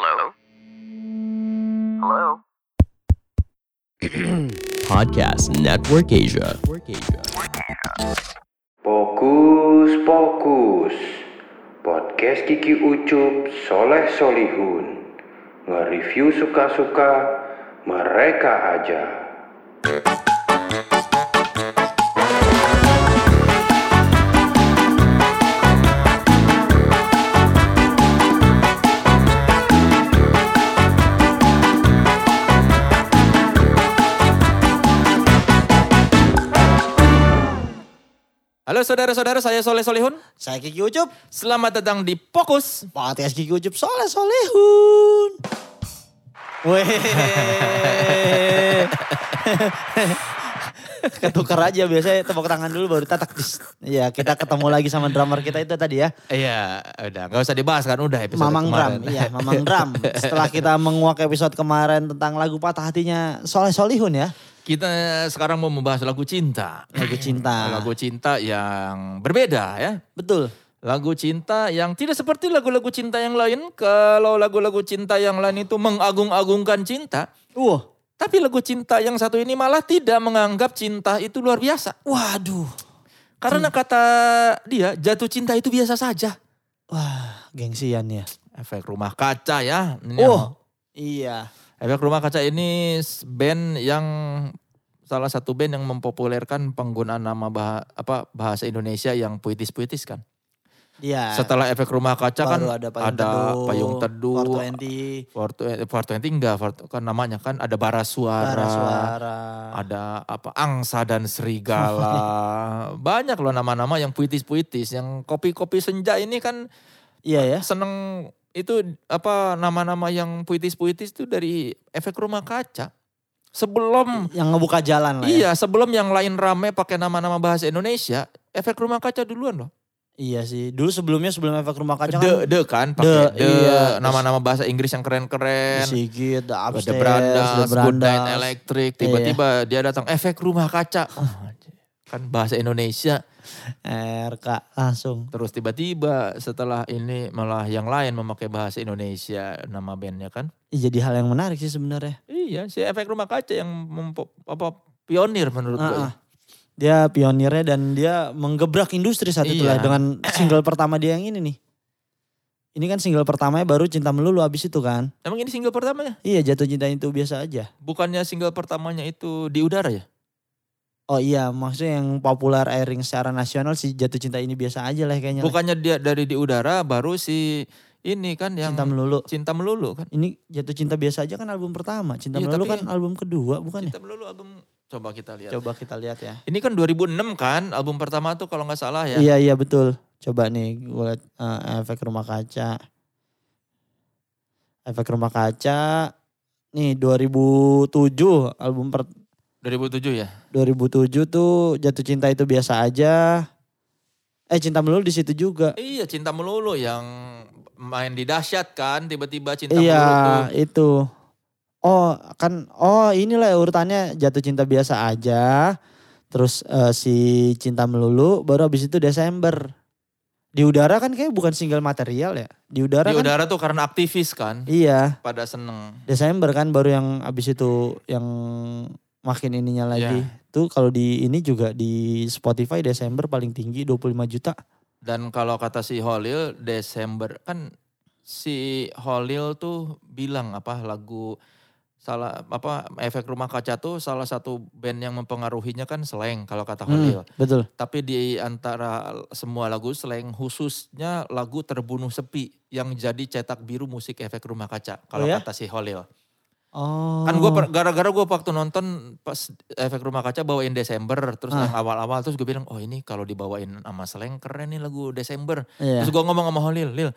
Hello? Hello? Podcast Network Asia. Fokus, fokus. Podcast Kiki Ucup Soleh Solihun. Nge-review suka-suka mereka aja. Halo saudara-saudara, saya Soleh Solihun. Saya Kiki Ucup, Selamat datang di Fokus. podcast Kiki Ucup Soleh Solehun. Weh. Ketukar aja biasanya tepuk tangan dulu baru tatak. Iya kita ketemu lagi sama drummer kita itu tadi ya. Iya, udah nggak usah dibahas kan udah episode Mamang kemarin. Drum, iya Mamang Drum. Setelah kita menguak episode kemarin tentang lagu patah hatinya Soleh Solihun ya. Kita sekarang mau membahas lagu cinta. Lagu cinta. Lagu cinta yang berbeda ya. Betul. Lagu cinta yang tidak seperti lagu-lagu cinta yang lain. Kalau lagu-lagu cinta yang lain itu mengagung-agungkan cinta. Wah. Tapi lagu cinta yang satu ini malah tidak menganggap cinta itu luar biasa. Waduh. Karena kata dia jatuh cinta itu biasa saja. Wah, gengsian ya. Efek rumah kaca ya. Ini Oh. Iya. Efek Rumah Kaca ini band yang salah satu band yang mempopulerkan penggunaan nama bah- apa bahasa Indonesia yang puitis-puitis kan. Iya. Setelah Efek Rumah Kaca kan ada ada Payung Teduh, Teduh, Payung 420, Teduh, 420 enggak, 420 kan namanya kan ada Bara Suara, Bara Suara. ada apa Angsa dan Serigala. Banyak loh nama-nama yang puitis-puitis, yang kopi-kopi senja ini kan Iya ya. seneng itu apa nama-nama yang puitis-puitis itu dari efek rumah kaca. Sebelum Yang ngebuka jalan lah ya. iya, sebelum yang lain rame pakai nama-nama bahasa Indonesia, efek rumah kaca duluan loh. Iya sih. Dulu sebelumnya sebelum efek rumah kaca De, kan. de kan pakai iya. nama-nama bahasa Inggris yang keren-keren. Sigit, The Upstairs, Brandas, The Good Brandas. Night Electric, tiba-tiba dia datang efek rumah kaca. Oh, kan bahasa Indonesia. RK langsung. Terus tiba-tiba setelah ini malah yang lain memakai bahasa Indonesia nama bandnya kan. Ih, Jadi hal yang menarik sih sebenarnya. Iya, si efek rumah kaca yang mempo- apa pionir menurut gue. Ah, ah. Dia pionirnya dan dia menggebrak industri saat itu Iya. lah dengan single pertama dia yang ini nih. Ini kan single pertamanya baru Cinta Melulu abis itu kan. Emang ini single pertamanya? Iya jatuh cinta itu biasa aja. Bukannya single pertamanya itu di udara ya? Oh iya maksudnya yang populer airing secara nasional si jatuh cinta ini biasa aja lah kayaknya. Bukannya dia dari di udara baru si ini kan yang Cinta Melulu. Cinta Melulu kan? Ini jatuh cinta biasa aja kan album pertama. Cinta Iya, Melulu kan album kedua bukan ya? Cinta Melulu album coba kita lihat. Coba kita lihat ya. Ini kan 2006 kan album pertama tuh kalau nggak salah ya. Iya iya betul. Coba nih gue liat eh, efek rumah kaca. Efek rumah kaca. Nih 2007 album per 2007 ya. 2007 tuh jatuh cinta itu biasa aja. Eh cinta melulu di situ juga. Iya, Cinta Melulu yang main di dahsyat kan, tiba-tiba Cinta Melulu tuh. iya itu. Oh kan oh inilah urutannya jatuh cinta biasa aja. Terus eh, si cinta melulu baru habis itu Desember. Di udara kan kayak bukan single material ya. Di udara Di kan udara tuh karena aktivis kan, Iya, pada seneng. Desember kan baru yang abis itu yang makin ininya lagi. Tuh kalau di ini juga di Spotify Desember paling tinggi 25 juta. Dan kalau kata si Holil Desember kan si Holil tuh bilang apa lagu salah apa efek rumah kaca tuh salah satu band yang mempengaruhinya kan Slang kalau kata Holil. Hmm, betul. Tapi di antara semua lagu Slang khususnya lagu Terbunuh Sepi yang jadi cetak biru musik efek rumah kaca kalau Oh ya? kata si Holil. Oh. Kan gue gara-gara gue waktu nonton pas efek rumah kaca bawain Desember terus Ah. yang awal-awal terus gue bilang oh ini kalau dibawain sama Slang keren nih lagu Desember. Iya. Terus gue ngomong sama Holil, Lil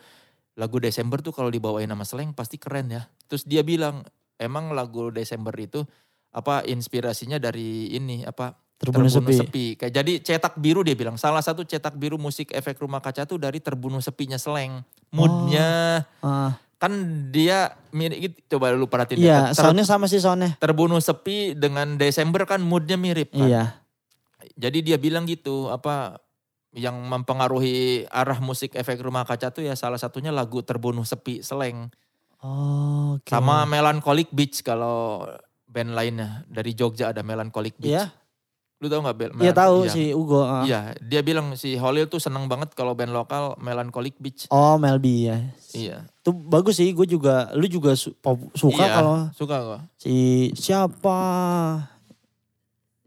lagu Desember tuh kalau dibawain sama Slang pasti keren ya. Terus dia bilang emang lagu Desember itu apa inspirasinya dari ini apa Terbunuh Sepi. Kayak jadi cetak biru dia bilang salah satu cetak biru musik efek rumah kaca tuh dari terbunuh sepinya Slang. Moodnya Ah, kan dia mirip gitu, coba lu perhatiin iya, Ter- soundnya sama sih soundnya. terbunuh sepi dengan Desember kan moodnya mirip kan. Iya. Jadi dia bilang gitu apa yang mempengaruhi arah musik efek rumah kaca tuh ya salah satunya lagu terbunuh sepi seleng. Oh, oke. Sama Melancholic Beach kalau band lainnya dari Jogja ada Melancholic Beach. Iya, Lu tau gak band? iya tahu Iya. si Ugo. ah. Iya, dia bilang si Holil tuh seneng banget kalau band lokal Melancholic Beach. Oh, Melby ya. Iya. Itu bagus sih, gue juga, lu juga su- pop- suka Iya, kalau suka gua. si siapa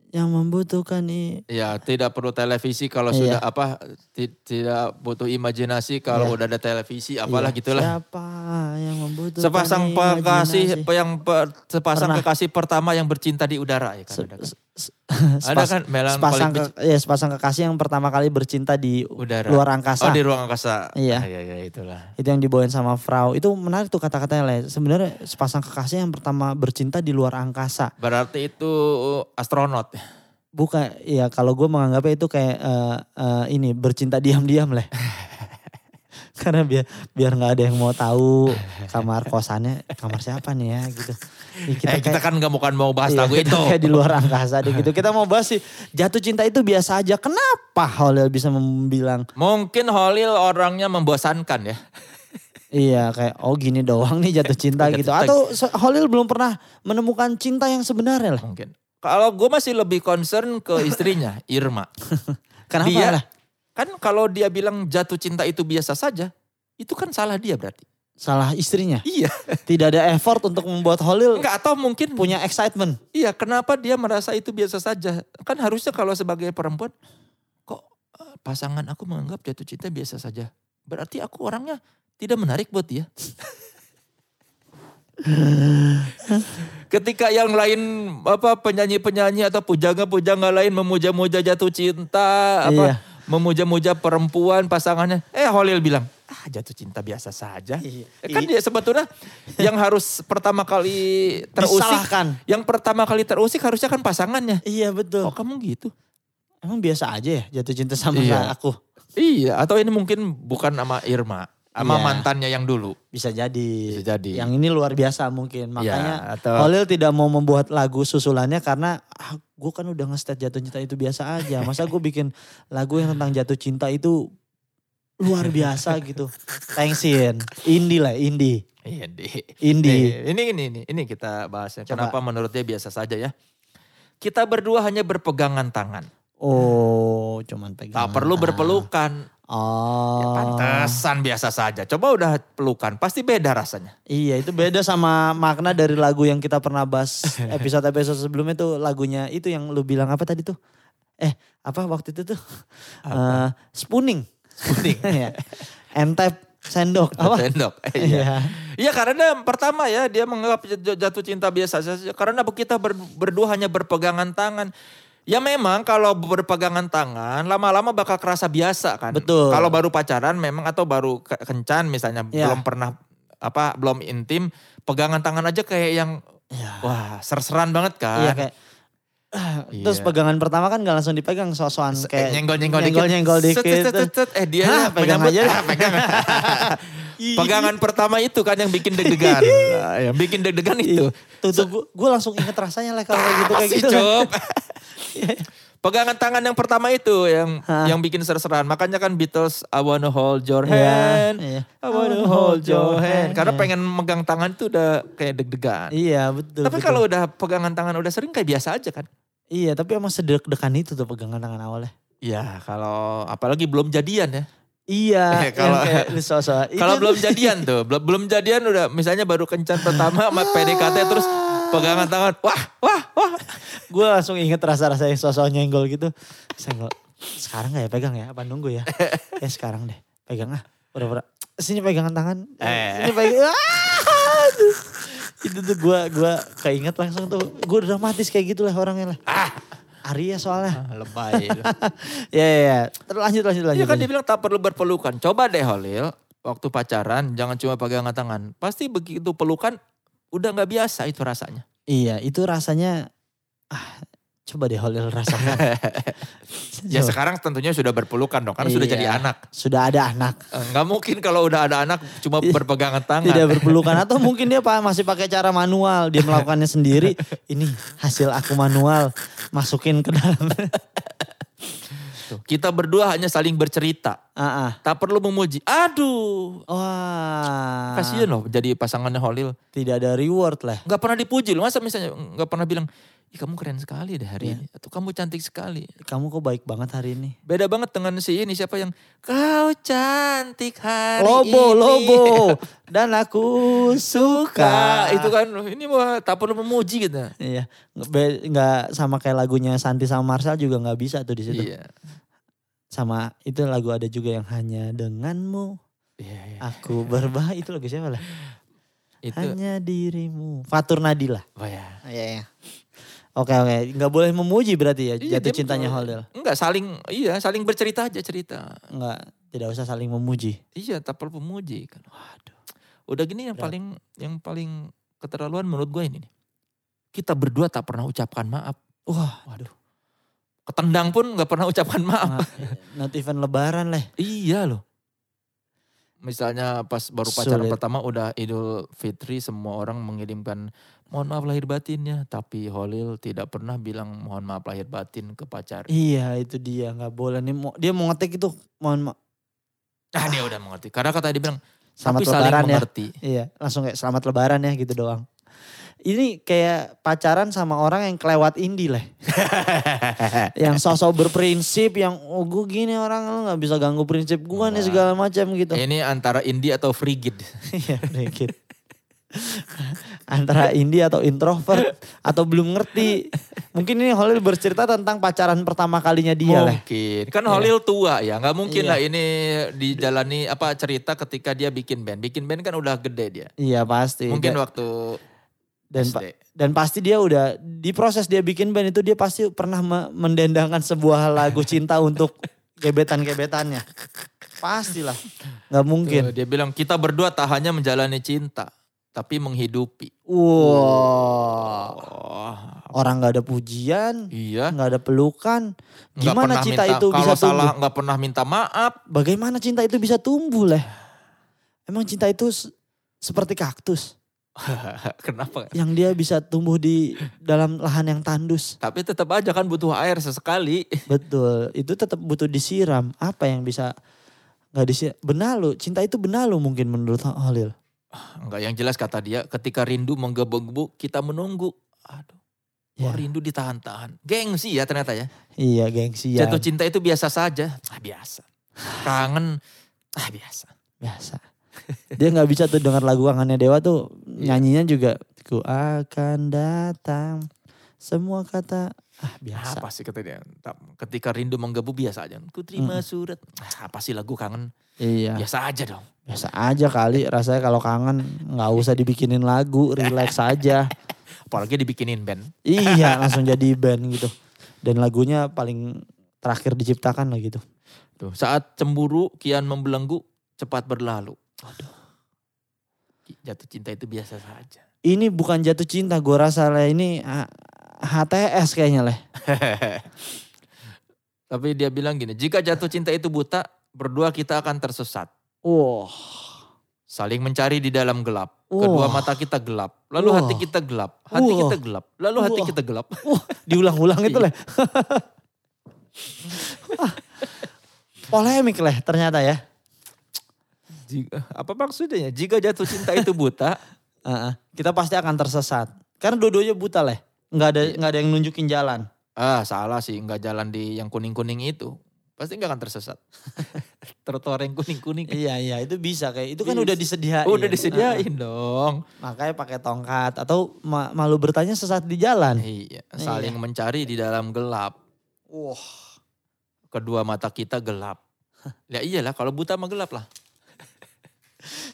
yang membutuhkan nih. Ya, tidak perlu televisi kalau Iya. sudah apa ti- tidak butuh imajinasi kalau Iya. udah ada televisi apalah Iya, gitulah. Siapa yang membutuhkan Sepasang kekasih yang per- sepasang Pernah. kekasih pertama yang bercinta di udara ya kan. Se- ada kan? se- Ada kan Melancholic sepasang, ke- ya, sepasang kekasih yang pertama kali bercinta di udara. luar angkasa. Oh di ruang angkasa. Iya. Ah, iya, iya itulah. Itu yang dibawain sama Frau. Itu menarik tuh kata-katanya Le. Sebenarnya sepasang kekasih yang pertama bercinta di luar angkasa. Berarti itu astronot. Bukan, ya kalau gue menganggapnya itu kayak eh, eh, ini bercinta diam-diam lah. Karena biar biar nggak ada yang mau tahu kamar kosannya kamar siapa nih ya gitu. Ya, Kita, eh, kita kayak- kan nggak bukan mau bahas Iya, lagu kita itu. kayak di luar angkasa deh gitu. Kita mau bahas sih jatuh cinta itu biasa aja. Kenapa Holil bisa membilang Mungkin Holil orangnya membosankan ya. iya kayak oh gini doang nih jatuh cinta gitu. Atau Holil belum pernah menemukan cinta yang sebenarnya lah. Mungkin. Kalau gue masih lebih concern ke istrinya, Irma. Kenapa dia, lah? Kan kalau dia bilang jatuh cinta itu biasa saja, itu kan salah dia berarti. Salah istrinya. Iya. Tidak ada effort untuk membuat Holil Enggak atau mungkin punya excitement. Iya, kenapa dia merasa itu biasa saja? Kan harusnya kalau sebagai perempuan, kok eh, pasangan aku menganggap jatuh cinta biasa saja. Berarti aku orangnya tidak menarik buat dia. Ketika yang lain apa penyanyi-penyanyi atau pujangga-pujangga lain memuja-muja jatuh cinta, apa Iya. memuja-muja perempuan pasangannya, eh Holil bilang, ah jatuh cinta biasa saja. Iya. Eh, Kan dia sebetulnya yang harus pertama kali terusik, Disalahkan. yang pertama kali terusik harusnya kan pasangannya. Iya betul. Oh kamu gitu? Emang biasa aja ya jatuh cinta sama Iya. aku. Iya, atau ini mungkin bukan sama Irma, sama Iya. mantannya yang dulu. Bisa jadi. Bisa jadi. Yang ini luar biasa mungkin. Iya, Makanya atau- Holil tidak mau membuat lagu susulannya karena ah, gue kan udah nge jatuh cinta itu biasa aja. Masa gue bikin lagu yang tentang jatuh cinta itu luar biasa gitu. Thanksin. Indie lah, indie. Iya, di. Indie. Nih, ini ini ini ini kita bahasnya. Coba. Kenapa menurut dia biasa saja ya? Kita berdua hanya berpegangan tangan. Oh, cuman pegang. Tak perlu berpelukan. Oh. Ya, pantesan biasa saja. Coba udah pelukan, pasti beda rasanya. Iya itu beda sama makna dari lagu yang kita pernah bahas episode-episode sebelumnya tuh lagunya itu yang lu bilang apa tadi tuh? Eh apa waktu itu tuh? Eh, spooning. Spooning. Iya. Entep sendok. Apa? Sendok. Iya. Iya. Iya karena pertama ya dia menganggap jat- jatuh cinta biasa saja karena kita ber- berdua hanya berpegangan tangan. Ya memang kalau berpegangan tangan lama-lama bakal kerasa biasa kan. Betul. Kalau baru pacaran memang atau baru ke- kencan misalnya Iya. belum pernah apa belum intim pegangan tangan aja kayak yang Iya. wah ser-seran banget kan. Iya kayak ah, Iya. Terus pegangan pertama kan gak langsung dipegang sosokan Se- kayak nyenggol-nyenggol dikit. nyenggol dikit. Set, set, set, set. Eh dia Hah, pegang menyambut- aja. Ah, pegang. Pegangan pertama itu kan yang bikin deg-degan. Nah, yang bikin deg-degan itu. Tuh tuh gue langsung inget rasanya lah kalau kayak gitu kayak gitu. kan. Pegangan tangan yang pertama itu yang Hah. yang bikin ser-seran. Makanya kan Beatles I wanna hold your Iya, hand. iya. I wanna hold your hand. Karena pengen megang tangan tuh udah kayak deg-degan. Iya betul. Tapi kalau udah pegangan tangan udah sering kayak biasa aja kan. Iya tapi emang sedek-dekan itu tuh pegangan tangan awalnya. Iya kalau apalagi belum jadian ya. Iya, Eh, kalau-. Kalau belum jadian tuh, belum belum jadian udah misalnya baru kencan pertama sama PDKT terus pegangan tangan. Wah, wah, wah. gue langsung inget rasa-rasa yang sosok nyenggol gitu. Senggol. Sekarang gak ya pegang ya? Apa nunggu ya? ya sekarang deh. Pegang ah. Udah, udah. Sini pegangan tangan. Eh. Sini pegang. Ah. Itu tuh gue gua keinget langsung tuh. Gue dramatis kayak gitu lah orangnya lah. Ah, Arya soalnya. lebay. Ya ya ya. Terus lanjut lanjut lanjut. Iya kan dia lanjut. bilang tak perlu berpelukan. Coba deh Holil, waktu pacaran jangan cuma pegangan tangan. Pasti begitu pelukan udah nggak biasa itu rasanya. Iya itu rasanya. Ah, coba deh Holil rasakan. Ya sekarang tentunya sudah berpelukan dong, karena sudah Iya. jadi anak. Sudah ada anak. Eh, Nggak mungkin kalau udah ada anak cuma Iya. berpegangan tangan. Tidak berpelukan atau mungkin dia pak masih pakai cara manual dia melakukannya sendiri. Ini hasil aku manual masukin ke dalam. Tuh, Kita berdua hanya saling bercerita. Ah. Tak perlu memuji. Aduh. Wah. Kasian loh jadi pasangannya Holil. Tidak ada reward lah. Nggak pernah dipuji loh. Masa misalnya nggak pernah bilang, Ih kamu keren sekali deh hari Iya. ini. Atau kamu cantik sekali. Kamu kok baik banget hari ini. Beda banget dengan si ini siapa yang kau cantik hari Lobo, ini. lobo. Dan aku suka. Itu kan ini mah tak perlu memuji gitu. Iya, nggak sama kayak lagunya Santi sama Marcel juga nggak bisa tuh di situ. Iya. Sama itu lagu ada juga yang hanya denganmu Iya, iya. aku berbahaya itu lagu siapa lah? Itu Hanya dirimu. Fatur Nadila. apa ya? Iya. Oke oke, nggak boleh memuji berarti ya Iya, jatuh cintanya betul. Holil. Enggak saling iya saling bercerita aja cerita. Nggak, tidak usah saling memuji. Iya tak perlu memuji kan. Waduh. Udah gini yang Berat. paling yang paling keterlaluan menurut gue ini nih. Kita berdua tak pernah ucapkan maaf. Wah, Waduh. Ketendang pun nggak pernah ucapkan maaf. Nah, not even lebaran lah. Iya loh. Misalnya pas baru pacaran Sulit. pertama udah Idul Fitri semua orang mengirimkan mohon maaf lahir batinnya. Tapi Holil tidak pernah bilang mohon maaf lahir batin ke pacar. Iya itu dia nggak boleh nih. Dia mau ngetik itu mohon ma- Ah dia udah mengerti. Karena kata dia bilang selamat tapi saling lebaran ya. mengerti. Iya langsung kayak selamat lebaran ya gitu doang. Ini kayak pacaran sama orang yang kelewat indie lah. yang sosok berprinsip yang oh gue gini orang lu nggak bisa ganggu prinsip gue nih segala macam gitu. Ini antara indie atau frigid. Iya dikit. Antara indie atau introvert atau belum ngerti. Mungkin ini Holil bercerita tentang pacaran pertama kalinya dia lah. mungkin. Kan Holil tua ya. nggak mungkin Iya. lah ini dijalani apa cerita ketika dia bikin band. Bikin band kan udah gede dia. Iya pasti. Mungkin Dan- waktu dan pa- dan pasti dia udah di proses dia bikin band itu dia pasti pernah me- mendendangkan sebuah lagu cinta untuk gebetan-gebetannya. Pastilah. nggak mungkin. Tuh, dia bilang kita berdua tak hanya menjalani cinta. Tapi menghidupi. Wow. Oh, Orang nggak ada pujian, iya. nggak ada pelukan. Gimana cinta minta, itu bisa Kalau salah tumbuh? nggak pernah minta maaf. Bagaimana cinta itu bisa tumbuh lah? Emang cinta itu se- seperti kaktus Kenapa? yang dia bisa tumbuh di dalam lahan yang tandus. Tapi tetap aja kan butuh air sesekali. Betul, itu tetap butuh disiram. Apa yang bisa nggak disiram? Benalu, cinta itu benalu mungkin menurut Holil. Enggak yang jelas kata dia ketika rindu menggebu-gebu kita menunggu. Aduh. Ya. Rindu ditahan-tahan. Gengsi ya ternyata ya. Iya, gengsi ya. Jatuh cinta itu biasa saja. Ah, biasa. Kangen. Ah biasa. Biasa. Dia nggak bisa tuh dengar lagu kangennya Dewa tuh Iya. nyanyinya juga ku akan datang semua kata ah biasa. Apa sih kata dia? Ketika rindu menggebu biasa aja. Ku terima Mm. surat. Ah, Apa sih lagu kangen? Iya. Biasa aja dong. Biasa aja kali rasanya kalau kangen nggak usah dibikinin lagu, relax aja. Apalagi dibikinin band. iya, langsung jadi band gitu. Dan lagunya paling terakhir diciptakan lah gitu. Tuh, saat cemburu kian membelenggu cepat berlalu. Aduh. Jatuh cinta itu biasa saja. Ini bukan jatuh cinta, gue rasa lah ini HTS kayaknya lah. Tapi dia bilang gini, jika jatuh cinta itu buta, berdua kita akan tersesat. Wah, Saling mencari di dalam gelap. Kedua Wah. mata kita gelap. Lalu Wah. hati kita gelap. Hati Wah. kita gelap. Lalu hati Wah. kita gelap. wah diulang-ulang itu lah. Wah, Polemik lah ternyata ya. Jika, apa maksudnya? Jika jatuh cinta itu buta, Heeh. kita pasti akan tersesat. Karena dua-duanya buta lah. Nggak ada nggak ada yang nunjukin jalan. ah salah sih, nggak jalan di yang kuning-kuning itu. Pasti nggak akan tersesat. Trotoar yang kuning-kuning. Iya iya itu bisa kayak itu kan Bisa. udah disediain. Udah disediain dong. Heeh. Makanya pakai tongkat atau ma- malu bertanya sesat di jalan. Iya, saling mencari di dalam gelap. Wah. Kedua mata kita gelap. Ya iyalah, kalau buta mah gelap lah.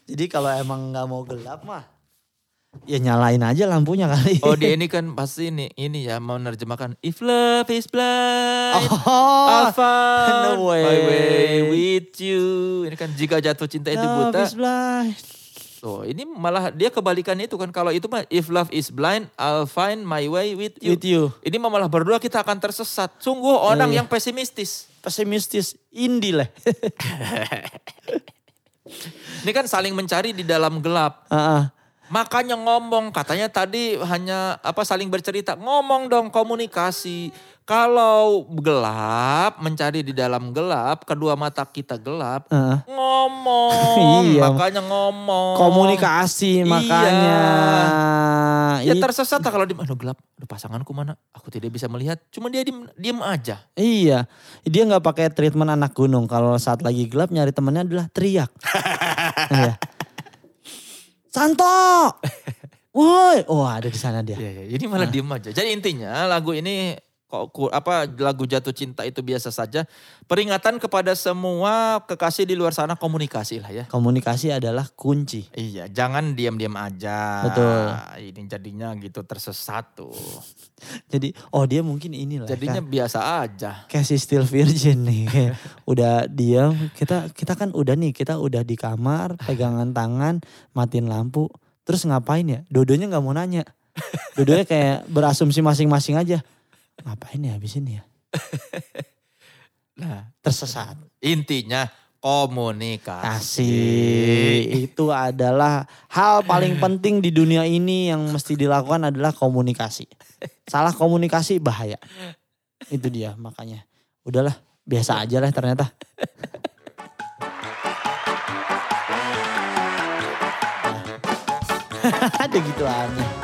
Jadi kalau emang nggak mau gelap mah ya nyalain aja lampunya kali. Oh dia ini kan pasti ini ini ya mau menerjemahkan If love is blind, Oh, I'll find no way. my way with you. Ini kan jika jatuh cinta itu love buta. is blind. Tuh ini malah dia kebalikan itu kan. Kalau itu mah if love is blind, I'll find my way with you. With you. Ini mah malah berdua kita akan tersesat. Sungguh orang Iya. yang pesimistis. Pesimistis indie lah. Ini kan saling mencari di dalam gelap. Heeh. Makanya ngomong, katanya tadi hanya apa saling bercerita. Ngomong dong komunikasi. Kalau gelap, mencari di dalam gelap, kedua mata kita gelap, Heeh. ngomong. Iya. Makanya ngomong. Komunikasi Iya. makanya. Ya It- tersesat kalau di aduh gelap, aduh pasanganku mana? Aku tidak bisa melihat. Cuma dia diem, diem aja. Iya, dia nggak pakai treatment anak gunung. Kalau saat lagi gelap nyari temennya adalah teriak. Iya. Santo, woi, oh ada di sana dia. Iya, iya. Ini malah diem aja. Jadi intinya lagu ini apa lagu jatuh cinta itu biasa saja. Peringatan kepada semua kekasih di luar sana komunikasi lah ya. Komunikasi adalah kunci. Iya, jangan diam-diam aja. Betul. Ini jadinya gitu tersesat tuh. Jadi, oh dia mungkin inilah. Jadinya kan. biasa aja. Casey still virgin nih. Kayak udah diam, kita kita kan udah nih, kita udah di kamar, pegangan tangan, matiin lampu. Terus ngapain ya? Dodonya nggak mau nanya. Dodonya kayak berasumsi masing-masing aja. Ngapain ya habis ini ya? Nah, Tersesat. intinya komunikasi. Kasih itu adalah hal paling penting di dunia ini yang mesti dilakukan adalah komunikasi. Salah komunikasi bahaya. Itu dia makanya. Udahlah, biasa aja lah ternyata. Ada gitu aneh.